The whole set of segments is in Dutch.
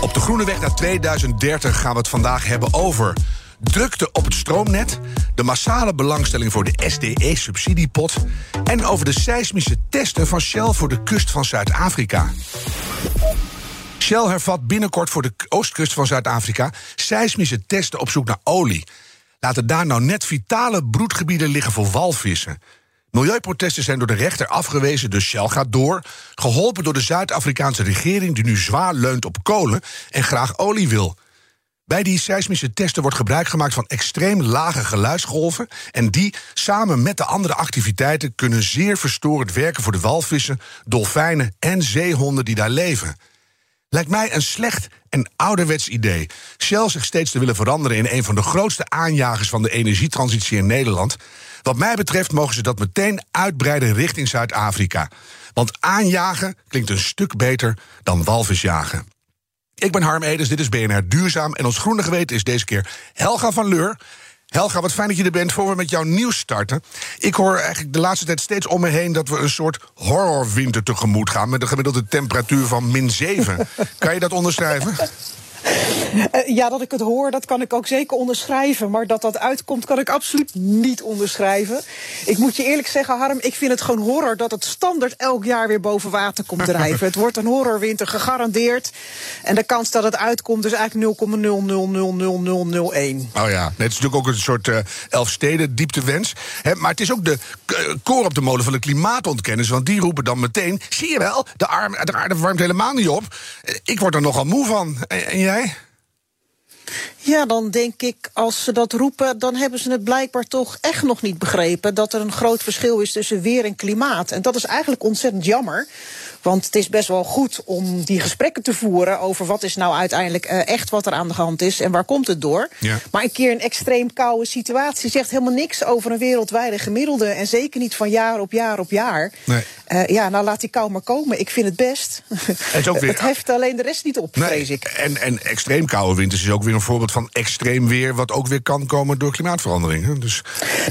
Op de Groene Weg naar 2030 gaan we het vandaag hebben over drukte op het stroomnet, de massale belangstelling voor de SDE-subsidiepot en over de seismische testen van Shell voor de kust van Zuid-Afrika. Shell hervat binnenkort voor de oostkust van Zuid-Afrika seismische testen op zoek naar olie. Laten daar nou net vitale broedgebieden liggen voor walvissen. Milieuprotesten zijn door de rechter afgewezen, dus Shell gaat door. Geholpen door de Zuid-Afrikaanse regering, die nu zwaar leunt op kolen en graag olie wil. Bij die seismische testen wordt gebruik gemaakt van extreem lage geluidsgolven. En die, samen met de andere activiteiten, kunnen zeer verstorend werken voor de walvissen, dolfijnen en zeehonden die daar leven. Lijkt mij een slecht en ouderwets idee. Shell zich steeds te willen veranderen in een van de grootste aanjagers van de energietransitie in Nederland. Wat mij betreft mogen ze dat meteen uitbreiden richting Zuid-Afrika. Want aanjagen klinkt een stuk beter dan walvisjagen. Ik ben Harm Edens, dit is BNR Duurzaam. En ons groene geweten is deze keer Helga van Leur. Helga, wat fijn dat je er bent voor we met jouw nieuws starten. Ik hoor eigenlijk de laatste tijd steeds om me heen dat we een soort horrorwinter tegemoet gaan. met een gemiddelde temperatuur van min 7. kan je dat onderschrijven? Uh, ja, dat ik het hoor, dat kan ik ook zeker onderschrijven. Maar dat dat uitkomt, kan ik absoluut niet onderschrijven. Ik moet je eerlijk zeggen, Harm, ik vind het gewoon horror dat het standaard elk jaar weer boven water komt drijven. het wordt een horrorwinter gegarandeerd. En de kans dat het uitkomt is eigenlijk 0,0000001. Oh ja, nee, het is natuurlijk ook een soort uh, Elfsteden dieptewens. Hè, maar het is ook de koor op de molen van de klimaatontkenners. Want die roepen dan meteen, zie je wel, de, aarde warmt helemaal niet op. Ik word er nogal moe van. En jij? Ja, dan denk ik, als ze dat roepen, dan hebben ze het blijkbaar toch echt nog niet begrepen dat er een groot verschil is tussen weer en klimaat. En dat is eigenlijk ontzettend jammer. Want het is best wel goed om die gesprekken te voeren over wat is nou uiteindelijk uh, echt wat er aan de hand is en waar komt het door. Ja. Maar een keer een extreem koude situatie zegt helemaal niks over een wereldwijde gemiddelde. En zeker niet van jaar op jaar op jaar. Nee. Uh, ja, nou laat die kou maar komen. Ik vind het best. Het, ook weer, het heft alleen de rest niet op, nee, vrees ik. En, en extreem koude winters is ook weer een voorbeeld van extreem weer... wat ook weer kan komen door klimaatverandering. Dus...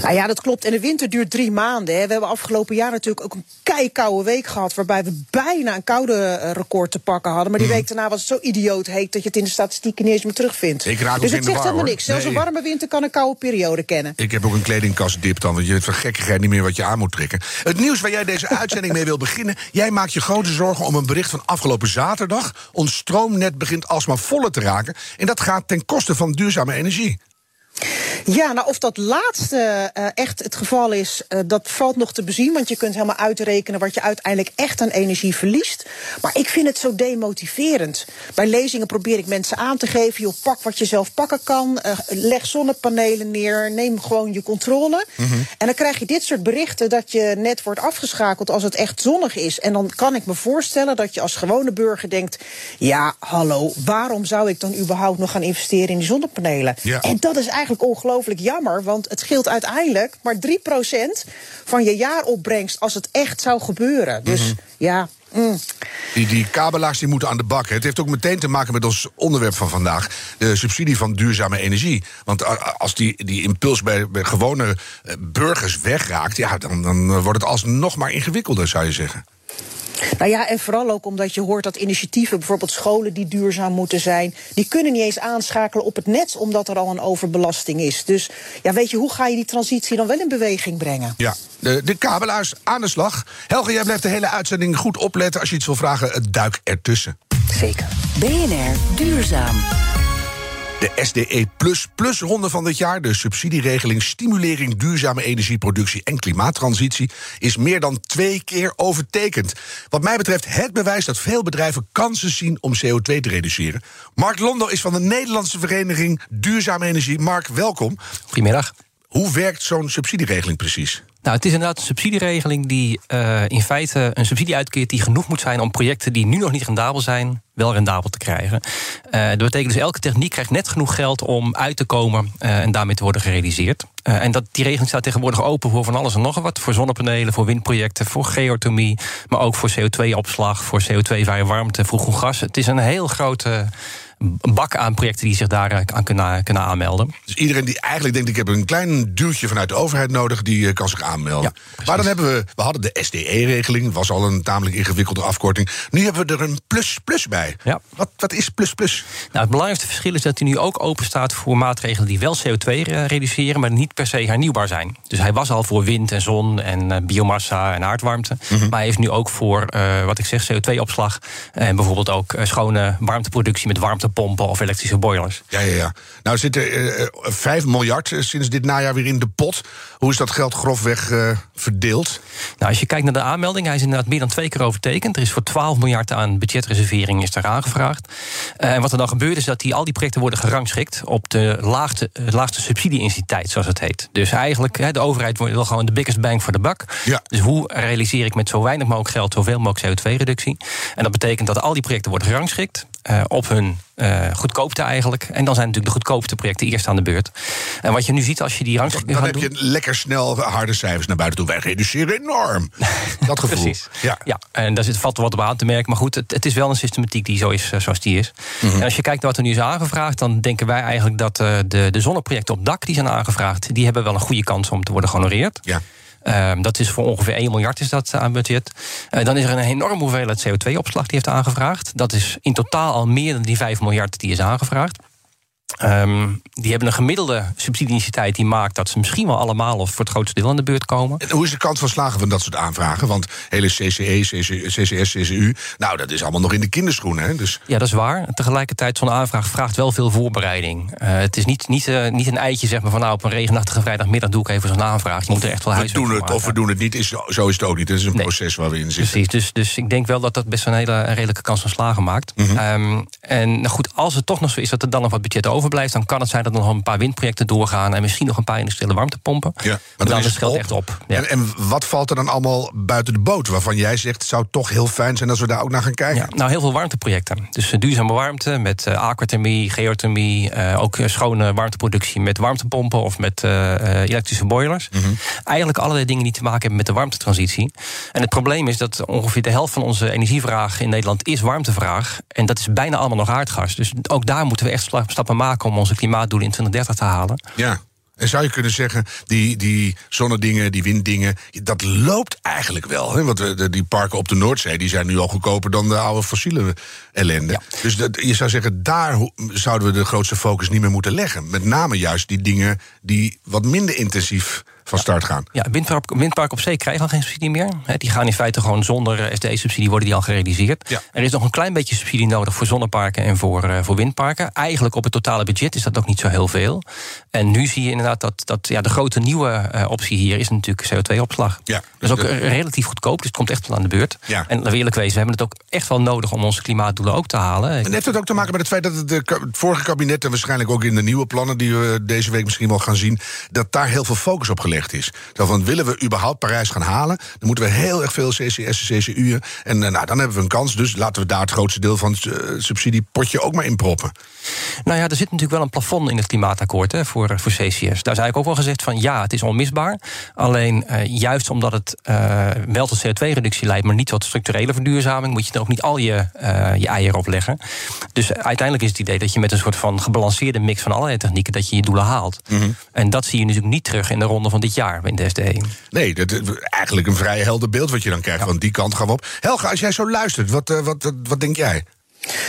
Nou ja, dat klopt. En de winter duurt drie maanden. Hè. We hebben afgelopen jaar natuurlijk ook een keikoude week gehad... waarbij we bijna een koude eh, record te pakken hadden. Maar die mm. week daarna was het zo idioot heet... dat je het in de statistieken niet eens meer terugvindt. Ik raak dus het zegt helemaal niks. Zelfs een warme winter kan een koude periode kennen. Ik heb ook een kledingkastdip dan, want je weet van gekkigheid niet meer wat je aan moet trekken. Het nieuws waar jij deze uitzending mee wil beginnen... jij maakt je grote zorgen om een bericht van afgelopen zaterdag. Ons stroomnet begint alsmaar voller te raken. En dat gaat ten koste van duurzame energie. Ja, nou of dat laatste uh, echt het geval is, uh, dat valt nog te bezien. Want je kunt helemaal uitrekenen wat je uiteindelijk echt aan energie verliest. Maar ik vind het zo demotiverend. Bij lezingen probeer ik mensen aan te geven: joh, pak wat je zelf pakken kan. Uh, leg zonnepanelen neer. Neem gewoon je controle. Mm -hmm. En dan krijg je dit soort berichten dat je net wordt afgeschakeld als het echt zonnig is. En dan kan ik me voorstellen dat je als gewone burger denkt: ja, hallo, waarom zou ik dan überhaupt nog gaan investeren in die zonnepanelen? Ja. En dat is eigenlijk ongelooflijk jammer, want het scheelt uiteindelijk maar 3% van je jaaropbrengst als het echt zou gebeuren. Dus mm -hmm. ja. Mm. Die, die kabelaars die moeten aan de bak. Het heeft ook meteen te maken met ons onderwerp van vandaag: de subsidie van duurzame energie. Want als die, die impuls bij, bij gewone burgers wegraakt, ja, dan, dan wordt het alsnog maar ingewikkelder, zou je zeggen. Nou ja, en vooral ook omdat je hoort dat initiatieven, bijvoorbeeld scholen die duurzaam moeten zijn, die kunnen niet eens aanschakelen op het net, omdat er al een overbelasting is. Dus ja, weet je, hoe ga je die transitie dan wel in beweging brengen? Ja, de, de kabelaars aan de slag. Helge, jij blijft de hele uitzending goed opletten. Als je iets wil vragen, duik ertussen. Zeker. BNR Duurzaam. De SDE Plus Plus ronde van dit jaar, de subsidieregeling Stimulering Duurzame Energieproductie en Klimaattransitie, is meer dan twee keer overtekend. Wat mij betreft het bewijs dat veel bedrijven kansen zien om CO2 te reduceren. Mark Londo is van de Nederlandse Vereniging Duurzame Energie. Mark, welkom. Goedemiddag. Hoe werkt zo'n subsidieregeling precies? Nou, het is inderdaad een subsidieregeling die uh, in feite een subsidie uitkeert die genoeg moet zijn om projecten die nu nog niet rendabel zijn, wel rendabel te krijgen. Uh, dat betekent dus elke techniek krijgt net genoeg geld om uit te komen uh, en daarmee te worden gerealiseerd. en dat, die regeling staat tegenwoordig open voor van alles en nog wat. Voor zonnepanelen, voor windprojecten, voor geothermie, maar ook voor CO2-opslag, voor CO2-vrije warmte, voor groen gas. Het is een heel grote bak aan projecten die zich daar eh, aan kunnen, kunnen aanmelden. Dus iedereen die eigenlijk denkt: ik heb een klein duwtje vanuit de overheid nodig, die eh, kan zich aanmelden. Ja, maar dan hebben we, we hadden de SDE-regeling, was al een tamelijk ingewikkelde afkorting. Nu hebben we er een plus-plus bij. Ja. Wat, wat is plus-plus? Nou, het belangrijkste verschil is dat hij nu ook open staat voor maatregelen die wel CO2 eh, reduceren, maar niet per se hernieuwbaar zijn. Dus hij was al voor wind en zon en biomassa en aardwarmte. Mhm. Maar hij is nu ook voor, wat ik zeg, CO2-opslag en bijvoorbeeld ook schone warmteproductie met warmte pompen of elektrische boilers. Ja, ja, ja. Nou zit er uh, 5 miljard eh, sinds dit najaar weer in de pot. Hoe is dat geld grofweg uh, verdeeld? Nou, als je kijkt naar de aanmelding, hij is inderdaad meer dan twee keer overtekend. Er is voor 12 miljard aan budgetreservering is daar aangevraagd. Uh, en wat er dan gebeurt is dat die, al die projecten worden gerangschikt op de laagste, laagste subsidie-intensiteit, zoals het heet. Dus eigenlijk, de overheid wil gewoon de biggest bang voor de bak. Ja. Dus hoe realiseer ik met zo weinig mogelijk geld zoveel mogelijk CO2-reductie? En dat betekent dat al die projecten worden gerangschikt uh, op hun uh, goedkoopte eigenlijk. En dan zijn natuurlijk de goedkoopste projecten eerst aan de beurt. En wat je nu ziet als je die rangschikking gaat doen... Dan heb je lekker snel harde cijfers naar buiten toe. Wij reduceren enorm. Dat gevoel. Precies. Ja. ja, en daar zit valt wat op aan te merken. Maar goed, het, het is wel een systematiek die zo is uh, zoals die is. Mm -hmm. En als je kijkt naar wat er nu is aangevraagd... dan denken wij eigenlijk dat uh, de, de zonneprojecten op dak die zijn aangevraagd... die hebben wel een goede kans om te worden gehonoreerd. Ja. Um, dat is voor ongeveer 1 miljard is dat aan budget. Uh, dan is er een enorme hoeveelheid CO2-opslag die heeft aangevraagd. Dat is in totaal al meer dan die 5 miljard die is aangevraagd. Um, die hebben een gemiddelde subsidieintensiteit die maakt dat ze misschien wel allemaal of voor het grootste deel aan de beurt komen. En hoe is de kans van slagen van dat soort aanvragen? Want hele CCE, CCS, CCU, nou dat is allemaal nog in de kinderschoenen. Hè? Dus... Ja, dat is waar. Tegelijkertijd, zo'n aanvraag vraagt wel veel voorbereiding. Uh, het is niet, niet, uh, niet een eitje zeg maar, van nou op een regenachtige vrijdagmiddag doe ik even zo'n aanvraag. Je moet er echt wel huiswerk We doen het of we doen het niet, is, zo is het ook niet. Het is een nee. proces waar we in zitten. Precies, dus, dus ik denk wel dat dat best een hele een redelijke kans van slagen maakt. Mm -hmm. um, en nou goed, als het toch nog zo is dat er dan nog wat budget overblijft, dan kan het zijn dat er nog een paar windprojecten doorgaan en misschien nog een paar industriële warmtepompen. Ja, maar, maar dan is het geld echt op. Ja. En, en, wat valt er dan allemaal buiten de boot waarvan jij zegt het zou toch heel fijn zijn als we daar ook naar gaan kijken? Ja, nou, heel veel warmteprojecten. Dus duurzame warmte met uh, aquathermie, geothermie, uh, ook schone warmteproductie met warmtepompen of met uh, elektrische boilers. Mm -hmm. Eigenlijk allerlei dingen die te maken hebben met de warmtetransitie. En het probleem is dat ongeveer de helft van onze energievraag in Nederland is warmtevraag. En dat is bijna allemaal nog aardgas. Dus ook daar moeten we echt stappen maken om onze klimaatdoelen in 2030 te halen. Ja. En zou je kunnen zeggen, die, die zonnedingen, die winddingen, dat loopt eigenlijk wel. Hè? Want we, die parken op de Noordzee die zijn nu al goedkoper dan de oude fossiele ellende. Ja. Dus dat, je zou zeggen, daar zouden we de grootste focus niet meer moeten leggen. Met name juist die dingen die wat minder intensief van start gaan. Ja, windpark, windpark op zee krijgen al geen subsidie meer. die gaan in feite gewoon zonder eh, SDE-subsidie worden die al gerealiseerd. Ja. Er is nog een klein beetje subsidie nodig voor zonneparken en voor, uh, voor windparken. Eigenlijk op het totale budget is dat ook niet zo heel veel. En nu zie je inderdaad dat, dat ja, de grote nieuwe uh, optie hier is natuurlijk CO2-opslag. Ja, dus dat is ook relatief goedkoop, dus het komt echt wel aan de beurt. Ja. En laten we eerlijk wezen, we hebben het ook echt wel nodig om onze klimaatdoelen ook te halen. En heeft het ook te maken met het feit dat het, de, het vorige kabinet en waarschijnlijk ook in de nieuwe plannen die we deze week misschien wel gaan zien, dat daar heel veel focus op gelegd is. Zo van, willen we überhaupt Parijs gaan halen, dan moeten we heel erg veel CCS en CCU'en. En nou, dan hebben we een kans, dus laten we daar het grootste deel van het uh, subsidiepotje ook maar in proppen. Nou ja, er zit natuurlijk wel een plafond in het klimaatakkoord hè, voor, voor CCS. Daar is eigenlijk ook wel gezegd van ja, het is onmisbaar. Alleen uh, juist omdat het uh, wel tot CO2-reductie leidt, maar niet tot structurele verduurzaming, moet je er ook niet al je, je eieren op leggen. Dus uiteindelijk is het idee dat je met een soort van gebalanceerde mix van allerlei technieken, dat je je doelen haalt. Mm -hmm. En dat zie je natuurlijk niet terug in de ronde van dit jaar in de SDE. Nee, dat is eigenlijk een vrij helder beeld wat je dan krijgt. Ja. Want die kant gaan we op. Helga, als jij zo luistert, wat, uh, wat, wat denk jij?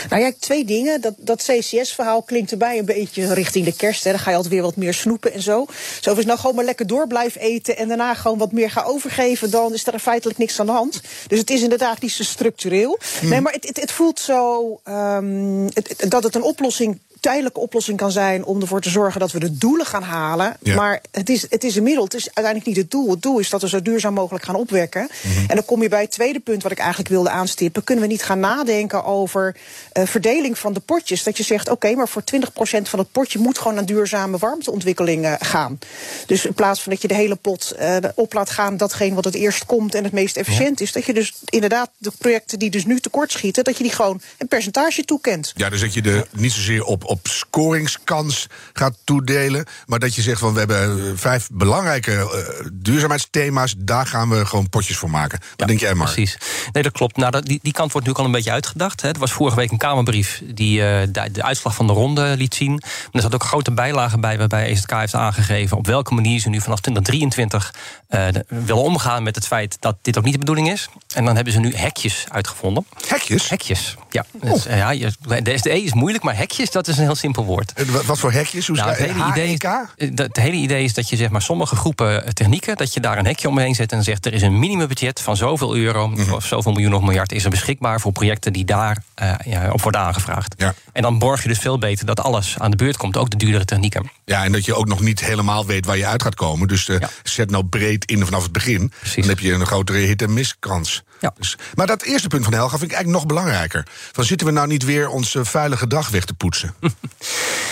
Nou ja, twee dingen. Dat, dat CCS-verhaal klinkt erbij een beetje richting de kerst. Hè. Dan ga je altijd weer wat meer snoepen en zo. Zo is nou gewoon maar lekker door blijven eten... en daarna gewoon wat meer gaan overgeven... dan is er feitelijk niks aan de hand. Dus het is inderdaad niet zo structureel. Hmm. Nee, maar het, het, het voelt zo um, het, dat het een oplossing tijdelijke oplossing kan zijn om ervoor te zorgen dat we de doelen gaan halen. Ja. Maar het is, het is een middel, het is uiteindelijk niet het doel. Het doel is dat we zo duurzaam mogelijk gaan opwekken. Mhm. En dan kom je bij het tweede punt wat ik eigenlijk wilde aanstippen. Kunnen we niet gaan nadenken over eh, verdeling van de potjes? Dat je zegt, oké, maar voor 20% van het potje moet gewoon naar duurzame warmteontwikkeling eh, gaan. Dus in plaats van dat je de hele pot eh, op laat gaan, datgene wat het eerst komt en het meest efficiënt is, dat je dus inderdaad de projecten die dus nu tekortschieten, dat je die gewoon een percentage toekent. Ja, dus dat je de niet zozeer op, op scoringskans gaat toedelen. Maar dat je zegt van we hebben eh, vijf belangrijke eh, duurzaamheidsthema's. Daar gaan we gewoon potjes voor maken. Wat denk jij, Mark? Precies. Nee, dat klopt. Nou, die, die kant wordt natuurlijk al een beetje uitgedacht. Hè. Er was vorige week een Kamerbrief die eh, de, de uitslag van de ronde liet zien. Maar er zat ook een grote bijlage bij waarbij EZK heeft aangegeven op welke manier ze nu vanaf 2023 eh, de- willen omgaan met het feit dat dit ook niet de bedoeling is. En dan hebben ze nu hekjes uitgevonden. Hekjes? Hekjes, ja. Dus, eh, ja je- de SDE is moeilijk, maar hekjes, dat is een heel simpel woord. Eh, Wat, wat voor hekjes? Hoe Nou, het, hele idee, HEK? eh, dat- het hele idee is dat je zeg maar, sommige groepen technieken... dat je daar een hekje omheen zet en zegt... er is een minimumbudget van zoveel euro... Mhm. of zoveel miljoen of miljard is er beschikbaar... voor projecten die daar ja, op worden aangevraagd. Ja. En dan borg je dus veel beter dat alles aan de beurt komt... ook de duurdere technieken. Ja, en dat je ook nog niet helemaal weet waar je uit gaat komen. Dus Ja. zet nou breed in vanaf het begin. Precies. Dan heb je een grotere hit-en-miss-kans. Ja. Dus, maar dat eerste punt van Helga vind ik eigenlijk nog belangrijker. Van zitten we nou niet weer ons eh, vuile gedrag weg te poetsen?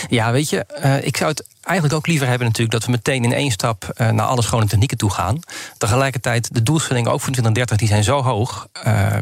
Ja, weet je, eh, ik zou het eigenlijk ook liever hebben natuurlijk... dat we meteen in één stap eh, naar alle schone technieken toe gaan. Tegelijkertijd, de doelstellingen ook voor 2030 die zijn zo hoog... eh,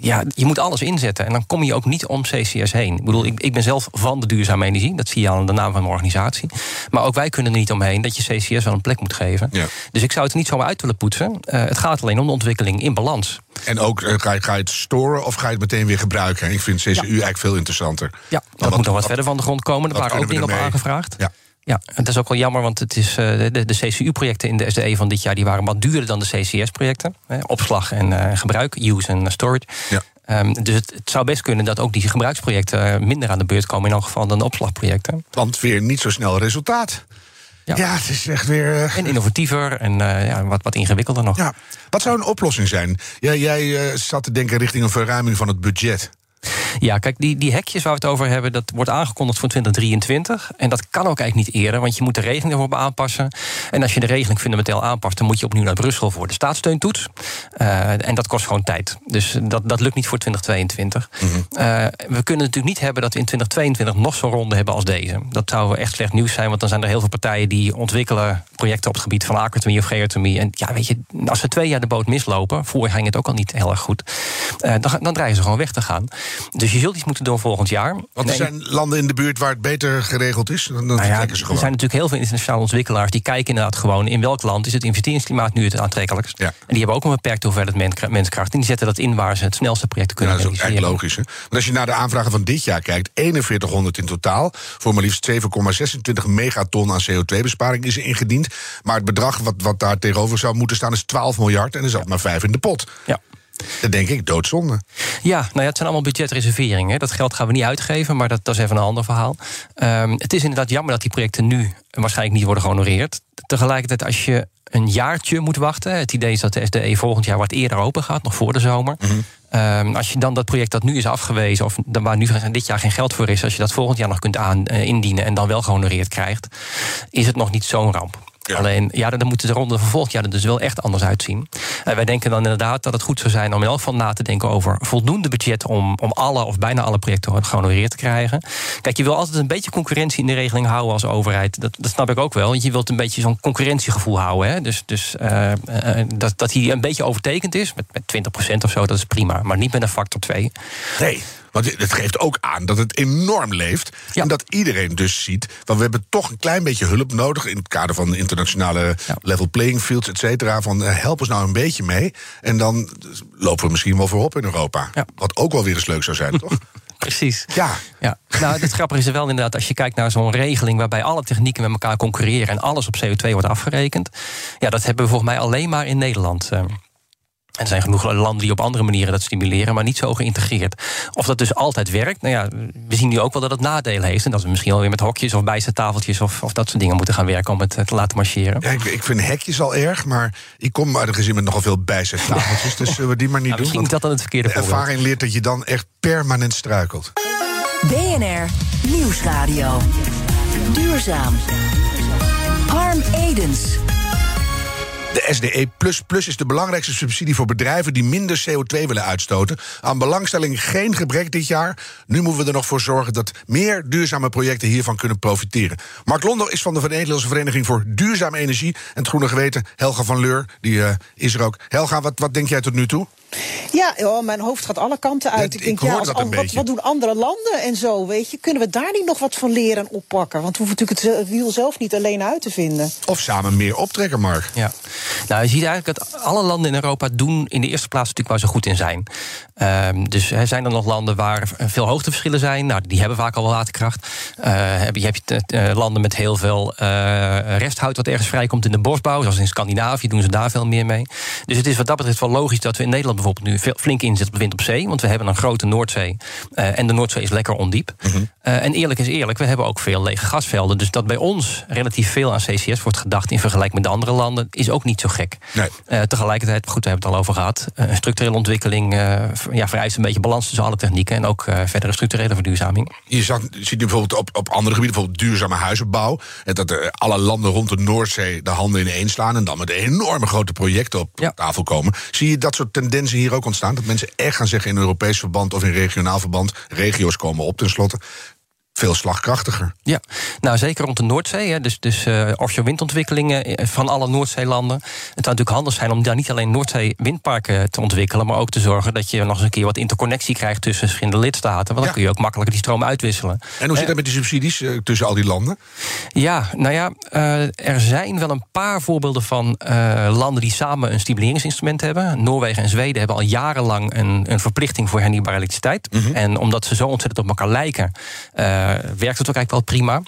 ja, je moet alles inzetten en dan kom je ook niet om CCS heen. Ik bedoel, ik, ik ben zelf van de duurzame energie. Dat zie je aan de naam van mijn organisatie. Maar ook wij kunnen er niet omheen dat je CCS wel een plek moet geven. Ja. Dus ik zou het er niet zomaar uit willen poetsen. Eh, het gaat alleen om de ontwikkeling in balans. En ook, eh, ga, je, ga je het storen of ga je het meteen weer gebruiken? Ik vind CCU eigenlijk veel interessanter. Ja, dat moet nog wat, wat- verder van de grond komen. Wat waren ook dingen op aangevraagd. Ja. Ja, dat is ook wel jammer, want het is, eh, de, de, CCU-projecten in de SDE van dit jaar... die waren wat duurder dan de CCS-projecten. Opslag en eh, gebruik, use en storage. Ja. Ehm, dus het, het zou best kunnen dat ook die gebruiksprojecten... eh, minder aan de beurt komen in elk geval dan de opslagprojecten. Want weer niet zo snel resultaat. Ja, Ja. het is echt weer. eh, En innovatiever en eh, ja, wat, wat ingewikkelder nog. ja. Wat zou een oplossing zijn? Jij, jij eh, zat te denken richting een verruiming van het budget. Ja, kijk, die, die hekjes waar we het over hebben, dat wordt aangekondigd voor 2023. En dat kan ook eigenlijk niet eerder, want je moet de regeling erop aanpassen. En als je de regeling fundamenteel aanpast, dan moet je opnieuw naar Brussel voor de staatssteuntoets. Eh, en dat kost gewoon tijd. Dus dat, dat lukt niet voor 2022. Eh, we kunnen natuurlijk niet hebben dat we in 2022 nog zo'n ronde hebben als deze. Dat zou echt slecht nieuws zijn, want dan zijn er heel veel partijen die ontwikkelen projecten op het gebied van agrotomie of geotomie. En ja, weet je, als ze twee jaar de boot mislopen, vorig ging het ook al niet heel erg goed, eh, dan, dan dreigen ze gewoon weg te gaan. Dus je zult iets moeten doen volgend jaar. Want er Nee, zijn landen in de buurt waar het beter geregeld is. Dan, nou ja, ze er gewoon. zijn natuurlijk heel veel internationale ontwikkelaars die kijken inderdaad gewoon in welk land is het investeringsklimaat nu het aantrekkelijkst. Ja. En die hebben ook een beperkte hoeveelheid men- menskracht. En die zetten dat in waar ze het snelste projecten Ja, kunnen dat is ook echt logisch. Hè? Want als je naar de aanvragen van dit jaar kijkt, 4100 in totaal. Voor maar liefst 7,26 megaton aan CO2-besparing is er ingediend. Maar het bedrag wat, wat daar tegenover zou moeten staan is 12 miljard. En er zat maar 5 in de pot. Ja. Dan denk ik, doodzonde. Ja, nou ja, het zijn allemaal budgetreserveringen. Dat geld gaan we niet uitgeven, maar dat, dat is even een ander verhaal. Ehm, het is inderdaad jammer dat die projecten nu waarschijnlijk niet worden gehonoreerd. Tegelijkertijd, als je een jaartje moet wachten... het idee is dat de SDE volgend jaar wat eerder open gaat, nog voor de zomer... Ehm, als je dan dat project dat nu is afgewezen, of dan waar nu dit jaar geen geld voor is, als je dat volgend jaar nog kunt aan, eh, indienen en dan wel gehonoreerd krijgt, is het nog niet zo'n ramp. Ja. Alleen, ja, dan moet de ronde van volgend jaar er dus wel echt anders uitzien. En wij denken dan inderdaad dat het goed zou zijn om in elk geval na te denken over voldoende budget om, om alle of bijna alle projecten gehonoreerd te krijgen. Kijk, je wil altijd een beetje concurrentie in de regeling houden als overheid. Dat, dat snap ik ook wel. Want je wilt een beetje zo'n concurrentiegevoel houden. Hè? Dus, dus eh, eh, dat, dat hij een beetje overtekend is, met, met 20% of zo, dat is prima. Maar niet met een factor 2. Nee. Want het geeft ook aan dat het enorm leeft. Ja. En dat iedereen dus ziet. Want we hebben toch een klein beetje hulp nodig. in het kader van internationale Ja. level playing fields, et cetera. Van eh, help ons nou een beetje mee. En dan lopen we misschien wel voorop in Europa. Ja. Wat ook wel weer eens leuk zou zijn, toch? Precies. Ja. Ja, nou, het grappige is er wel inderdaad, als je kijkt naar zo'n regeling waarbij alle technieken met elkaar concurreren en alles op CO2 wordt afgerekend. Ja, dat hebben we volgens mij alleen maar in Nederland. En er zijn genoeg landen die op andere manieren dat stimuleren, maar niet zo geïntegreerd. Of dat dus altijd werkt, nou ja, we zien nu ook wel dat het nadelen heeft. En dat we misschien wel weer met hokjes of bijzettafeltjes of, of dat soort dingen moeten gaan werken om het eh, te laten marcheren. Ja, ik, ik vind hekjes al erg, maar ik kom uit een gezin met nogal veel bijzettafeltjes. dus zullen we die maar niet Nou, doen? misschien dat dan het verkeerde de voorbeeld. ervaring leert dat je dan echt permanent struikelt. BNR Nieuwsradio. Duurzaam. Harm Edens. De SDE is de belangrijkste subsidie voor bedrijven die minder CO2 willen uitstoten. Aan belangstelling geen gebrek dit jaar. Nu moeten we er nog voor zorgen dat meer duurzame projecten hiervan kunnen profiteren. Mark Londo is van de Nederlandse Vereniging voor Duurzame Energie en het Groene Geweten. Helga van Leur, die uh, is er ook. Helga, wat, wat denk jij tot nu toe? Ja, joh, mijn hoofd gaat alle kanten uit. ik, ik denk, ik ja, als, wat, wat, doen andere landen en zo, weet je? Kunnen we daar niet nog wat van leren en oppakken? Want we hoeven natuurlijk het wiel zelf niet alleen uit te vinden. Of samen meer optrekken, Mark. Ja. Nou, je ziet eigenlijk dat alle landen in Europa doen in de eerste plaats natuurlijk waar ze goed in zijn. Um, dus er zijn er nog landen waar veel hoogteverschillen zijn. Nou, die hebben vaak al wel waterkracht. Uh, heb je hebt uh, landen met heel veel uh, resthout wat ergens vrijkomt in de bosbouw. Zoals in Scandinavië doen ze daar veel meer mee. Dus het is wat dat betreft wel logisch dat we in Nederland bijvoorbeeld nu veel, flink inzetten op wind op zee. Want we hebben een grote Noordzee. en de Noordzee is lekker ondiep. Mm -hmm. en eerlijk is eerlijk, we hebben ook veel lege gasvelden. Dus dat bij ons relatief veel aan CCS wordt gedacht in vergelijking met de andere landen, is ook niet zo gek. Nee. tegelijkertijd, goed, we hebben het al over gehad. Een structurele ontwikkeling ja, vereist een beetje balans tussen alle technieken en ook verdere structurele verduurzaming. Je zag, ziet bijvoorbeeld op, op andere gebieden, bijvoorbeeld duurzame huizenbouw, dat er alle landen rond de Noordzee de handen ineen slaan en dan met enorme grote projecten op tafel komen. Zie je dat soort tendensen hier ook ontstaan? Dat mensen echt gaan zeggen in Europees verband of in regionaal verband, regio's komen op tenslotte veel slagkrachtiger. Ja, nou zeker rond de Noordzee. Hè. Dus, dus uh, offshore windontwikkelingen eh, van alle Noordzeelanden. Het zou natuurlijk handig zijn om daar niet alleen Noordzee windparken te ontwikkelen, maar ook te zorgen dat je nog eens een keer wat interconnectie krijgt tussen verschillende lidstaten. Want dan kun je ook makkelijker die stroom uitwisselen. En hoe zit het met die subsidies uh, tussen al die landen? Ja, nou ja, uh, er zijn wel een paar voorbeelden van landen die samen een stimuleringsinstrument hebben. Noorwegen en Zweden hebben al jarenlang een, een verplichting voor hernieuwbare elektriciteit. Mm -hmm. En omdat ze zo ontzettend op elkaar lijken. Uh, werkt het ook eigenlijk wel prima.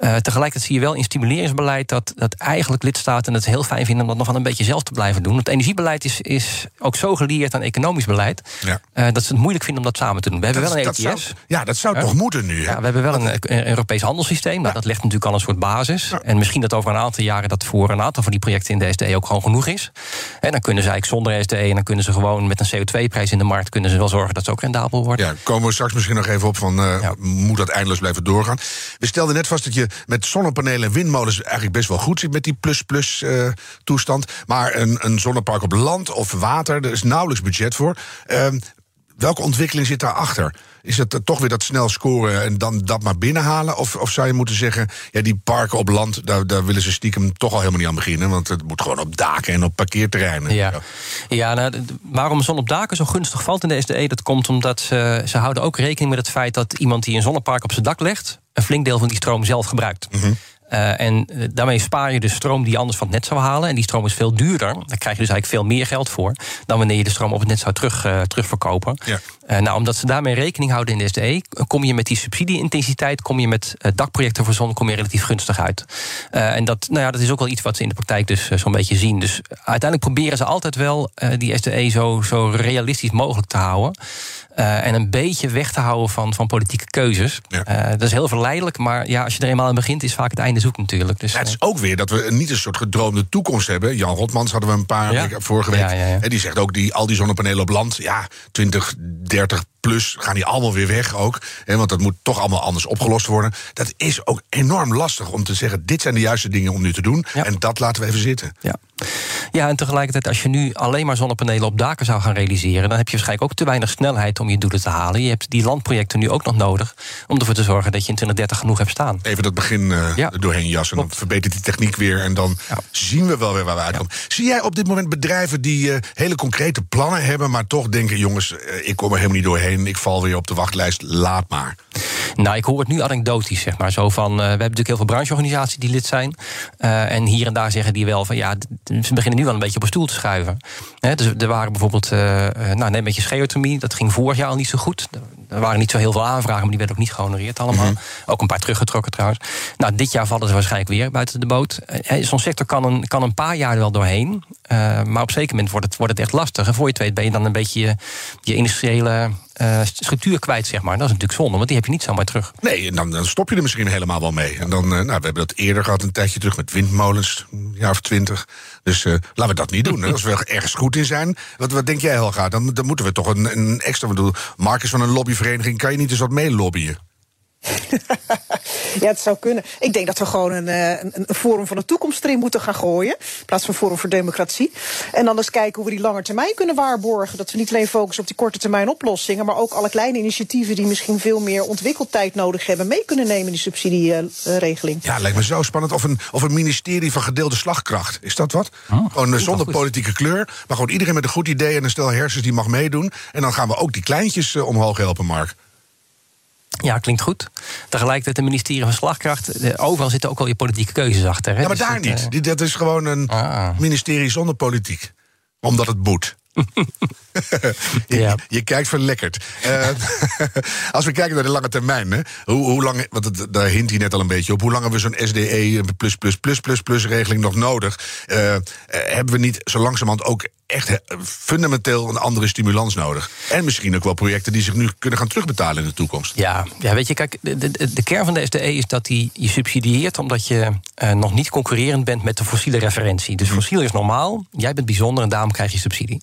Uh, tegelijkertijd zie je wel in stimuleringsbeleid dat, dat eigenlijk lidstaten het heel fijn vinden om dat nog wel een beetje zelf te blijven doen. Het energiebeleid is, is ook zo geleerd aan economisch beleid ja. uh, dat ze het moeilijk vinden om dat samen te doen. We hebben wel een ETS. Zou, ja, dat zou toch moeten nu? Ja, we hebben wel een, een Europees handelssysteem. Nou, dat legt natuurlijk al een soort basis. En misschien dat over een aantal jaren dat voor een aantal van die projecten in de SDE ook gewoon genoeg is. En dan kunnen ze eigenlijk zonder SDE en dan kunnen ze gewoon met een CO2-prijs in de markt kunnen ze wel zorgen dat ze ook rendabel worden. Ja, komen we straks misschien nog even op van uh, moet dat blijven doorgaan. We stelden net vast dat je met zonnepanelen en windmolens eigenlijk best wel goed zit met die plus-plus uh, toestand. Maar een, een zonnepark op land of water, daar is nauwelijks budget voor. Uh, welke ontwikkeling zit daarachter? Is het toch weer dat snel scoren en dan dat maar binnenhalen? Of, of zou je moeten zeggen, ja, die parken op land, daar, daar willen ze stiekem toch al helemaal niet aan beginnen? Want het moet gewoon op daken en op parkeerterreinen. Ja, ja nou, waarom zon op daken zo gunstig valt in de SDE, dat komt omdat ze, ze houden ook rekening met het feit dat iemand die een zonnepark op zijn dak legt, een flink deel van die stroom zelf gebruikt. Mm -hmm. Uh, en daarmee spaar je de stroom die je anders van het net zou halen. En die stroom is veel duurder. Daar krijg je dus eigenlijk veel meer geld voor. dan wanneer je de stroom op het net zou terug, uh, terugverkopen. Ja. Uh, nou, omdat ze daarmee rekening houden in de SDE. kom je met die subsidie-intensiteit. kom je met dakprojecten voor zon. kom je relatief gunstig uit. en dat, nou ja, dat is ook wel iets wat ze in de praktijk dus zo'n beetje zien. Dus uiteindelijk proberen ze altijd wel die SDE zo, zo realistisch mogelijk te houden. Uh, en een beetje weg te houden van, van politieke keuzes. Ja. Uh, dat is heel verleidelijk, maar ja, als je er eenmaal aan begint, is vaak het einde zoek natuurlijk. Dus, ja, het is ook weer dat we niet een soort gedroomde toekomst hebben. Jan Rotmans hadden we een paar ja. vorige week. En die zegt ook, die, al die zonnepanelen op land, ja, 20, 30 plus gaan die allemaal weer weg ook. Hè, want dat moet toch allemaal anders opgelost worden. Dat is ook enorm lastig om te zeggen: dit zijn de juiste dingen om nu te doen. En dat laten we even zitten. Ja. Ja, en tegelijkertijd, als je nu alleen maar zonnepanelen op daken zou gaan realiseren, dan heb je waarschijnlijk ook te weinig snelheid om je doelen te halen. Je hebt die landprojecten nu ook nog nodig om ervoor te zorgen dat je in 2030 genoeg hebt staan. Even dat begin uh, ja. doorheen jassen. Dan verbetert die techniek weer en dan ja. zien we wel weer waar we uitkomen. Zie jij op dit moment bedrijven die uh, hele concrete plannen hebben, maar toch denken: jongens, uh, ik kom er helemaal niet doorheen ik val weer op de wachtlijst, laat maar. Nou, ik hoor het nu anekdotisch, zeg maar. Zo van, we hebben natuurlijk heel veel brancheorganisaties die lid zijn. En hier en daar zeggen die wel van, ja, ze beginnen nu wel een beetje op een stoel te schuiven. He, dus er waren bijvoorbeeld, uh, nou, neem met je geothermie, dat ging vorig jaar al niet zo goed. Er waren niet zo heel veel aanvragen, maar die werden ook niet gehonoreerd allemaal. Mm -hmm. Ook een paar teruggetrokken trouwens. Nou, dit jaar vallen ze waarschijnlijk weer buiten de boot. Zo'n sector kan een, kan een paar jaar er wel doorheen. maar op zeker moment wordt het, wordt het echt lastig. En voor je het weet ben je dan een beetje je, je industriële uh, structuur kwijt, zeg maar. Dat is natuurlijk zonde, want die heb je niet zomaar terug. Nee, en dan, dan stop je er misschien helemaal wel mee. En dan, uh, nou, we hebben dat eerder gehad, een tijdje terug met windmolens, een jaar of twintig. Dus uh, laten we dat niet doen. Hè. Als we ergens goed in zijn. Wat, wat denk jij, Helga? Dan, dan moeten we toch een, een extra. Ik bedoel, Marcus van een lobbyvereniging, kan je niet eens wat mee lobbyen? ja, het zou kunnen. Ik denk dat we gewoon een, eh, een, een Forum van de Toekomst erin moeten gaan gooien. In plaats van Forum voor Democratie. En dan eens kijken hoe we die lange termijn kunnen waarborgen. Dat we niet alleen focussen op die korte termijn oplossingen. maar ook alle kleine initiatieven die misschien veel meer ontwikkeltijd nodig hebben. mee kunnen nemen in die subsidieregeling. Ja, lijkt me zo spannend. Of een, of een ministerie van gedeelde slagkracht. Is dat wat? Oh, gewoon eh, zonder politieke kleur. Maar gewoon iedereen met een goed idee en een stel hersens die mag meedoen. En dan gaan we ook die kleintjes uh, omhoog helpen, Mark. Ja, klinkt goed. Tegelijkertijd het ministerie van Slagkracht. Overal zitten ook al je politieke keuzes achter. Hè? Ja, maar dus daar niet. Uh... Dat is gewoon een ah. ministerie zonder politiek. Omdat het moet. je, ja. je, kijkt verlekkerd. Uh, als we kijken naar de lange termijn, hè, hoe, hoe lang, want daar hint hij net al een beetje op, hoe lang hebben we zo'n SDE plus plus plus plus plus regeling nog nodig? Uh, hebben we niet zo langzamerhand ook echt fundamenteel een andere stimulans nodig. En misschien ook wel projecten die zich nu kunnen gaan terugbetalen in de toekomst. Ja, ja weet je, kijk, de, de, de kern van de SDE is dat die je subsidieert omdat je uh, nog niet concurrerend bent met de fossiele referentie. Dus fossiel is normaal, jij bent bijzonder en daarom krijg je subsidie.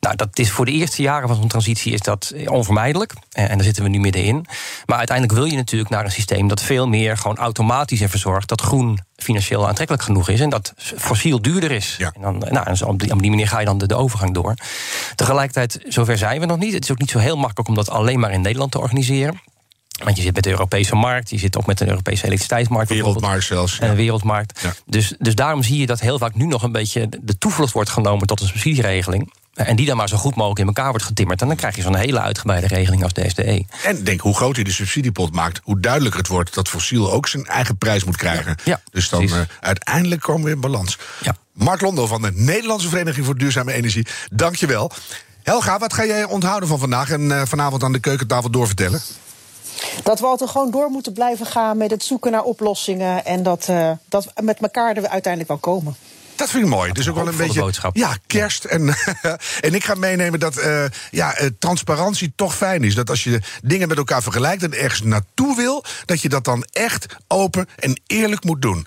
Nou, dat is voor de eerste jaren van zo'n transitie is dat onvermijdelijk. En, en daar zitten we nu middenin. Maar uiteindelijk wil je natuurlijk naar een systeem dat veel meer gewoon automatisch ervoor zorgt dat groen financieel aantrekkelijk genoeg is en dat fossiel duurder is. Ja. En dan, nou, op, die, manier ga je dan de, de, overgang door. Tegelijkertijd, zover zijn we nog niet. Het is ook niet zo heel makkelijk om dat alleen maar in Nederland te organiseren. Want je zit met de Europese markt, je zit ook met een Europese elektriciteitsmarkt. Wereldmarkt zelfs. En een wereldmarkt. Dus, dus daarom zie je dat heel vaak nu nog een beetje de toevlucht wordt genomen tot een subsidieregeling. En die dan maar zo goed mogelijk in elkaar wordt getimmerd. En dan krijg je zo'n hele uitgebreide regeling als de SDE. En denk hoe groter je de subsidiepot maakt, hoe duidelijker het wordt dat fossiel ook zijn eigen prijs moet krijgen. Ja, dus dan uh, uiteindelijk komen we in balans. Ja. Mark Londo van de Nederlandse Vereniging voor Duurzame Energie, dank je wel. Helga, wat ga jij onthouden van vandaag en uh, vanavond aan de keukentafel doorvertellen? Dat we altijd gewoon door moeten blijven gaan met het zoeken naar oplossingen. En dat, uh, dat met elkaar er uiteindelijk wel komen. Dat vind ik mooi. Dus ook wel een beetje. Boodschap. Ja, kerst. En, en ik ga meenemen dat uh, ja, uh, transparantie toch fijn is. Dat als je dingen met elkaar vergelijkt en ergens naartoe wil, dat je dat dan echt open en eerlijk moet doen.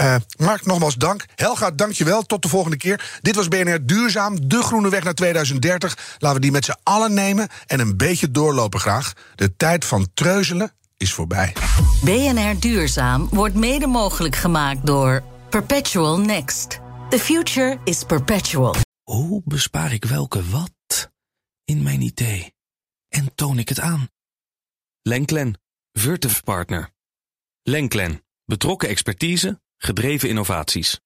Uh, Mark, nogmaals dank. Helga, dank je wel. Tot de volgende keer. Dit was BNR Duurzaam, de groene weg naar 2030. Laten we die met z'n allen nemen en een beetje doorlopen graag. De tijd van treuzelen is voorbij. BNR Duurzaam wordt mede mogelijk gemaakt door Perpetual Next. The future is perpetual. Hoe bespaar ik welke wat in mijn idee? En toon ik het aan? Lenklen, Virtuf Partner. Lenklen, betrokken expertise, gedreven innovaties.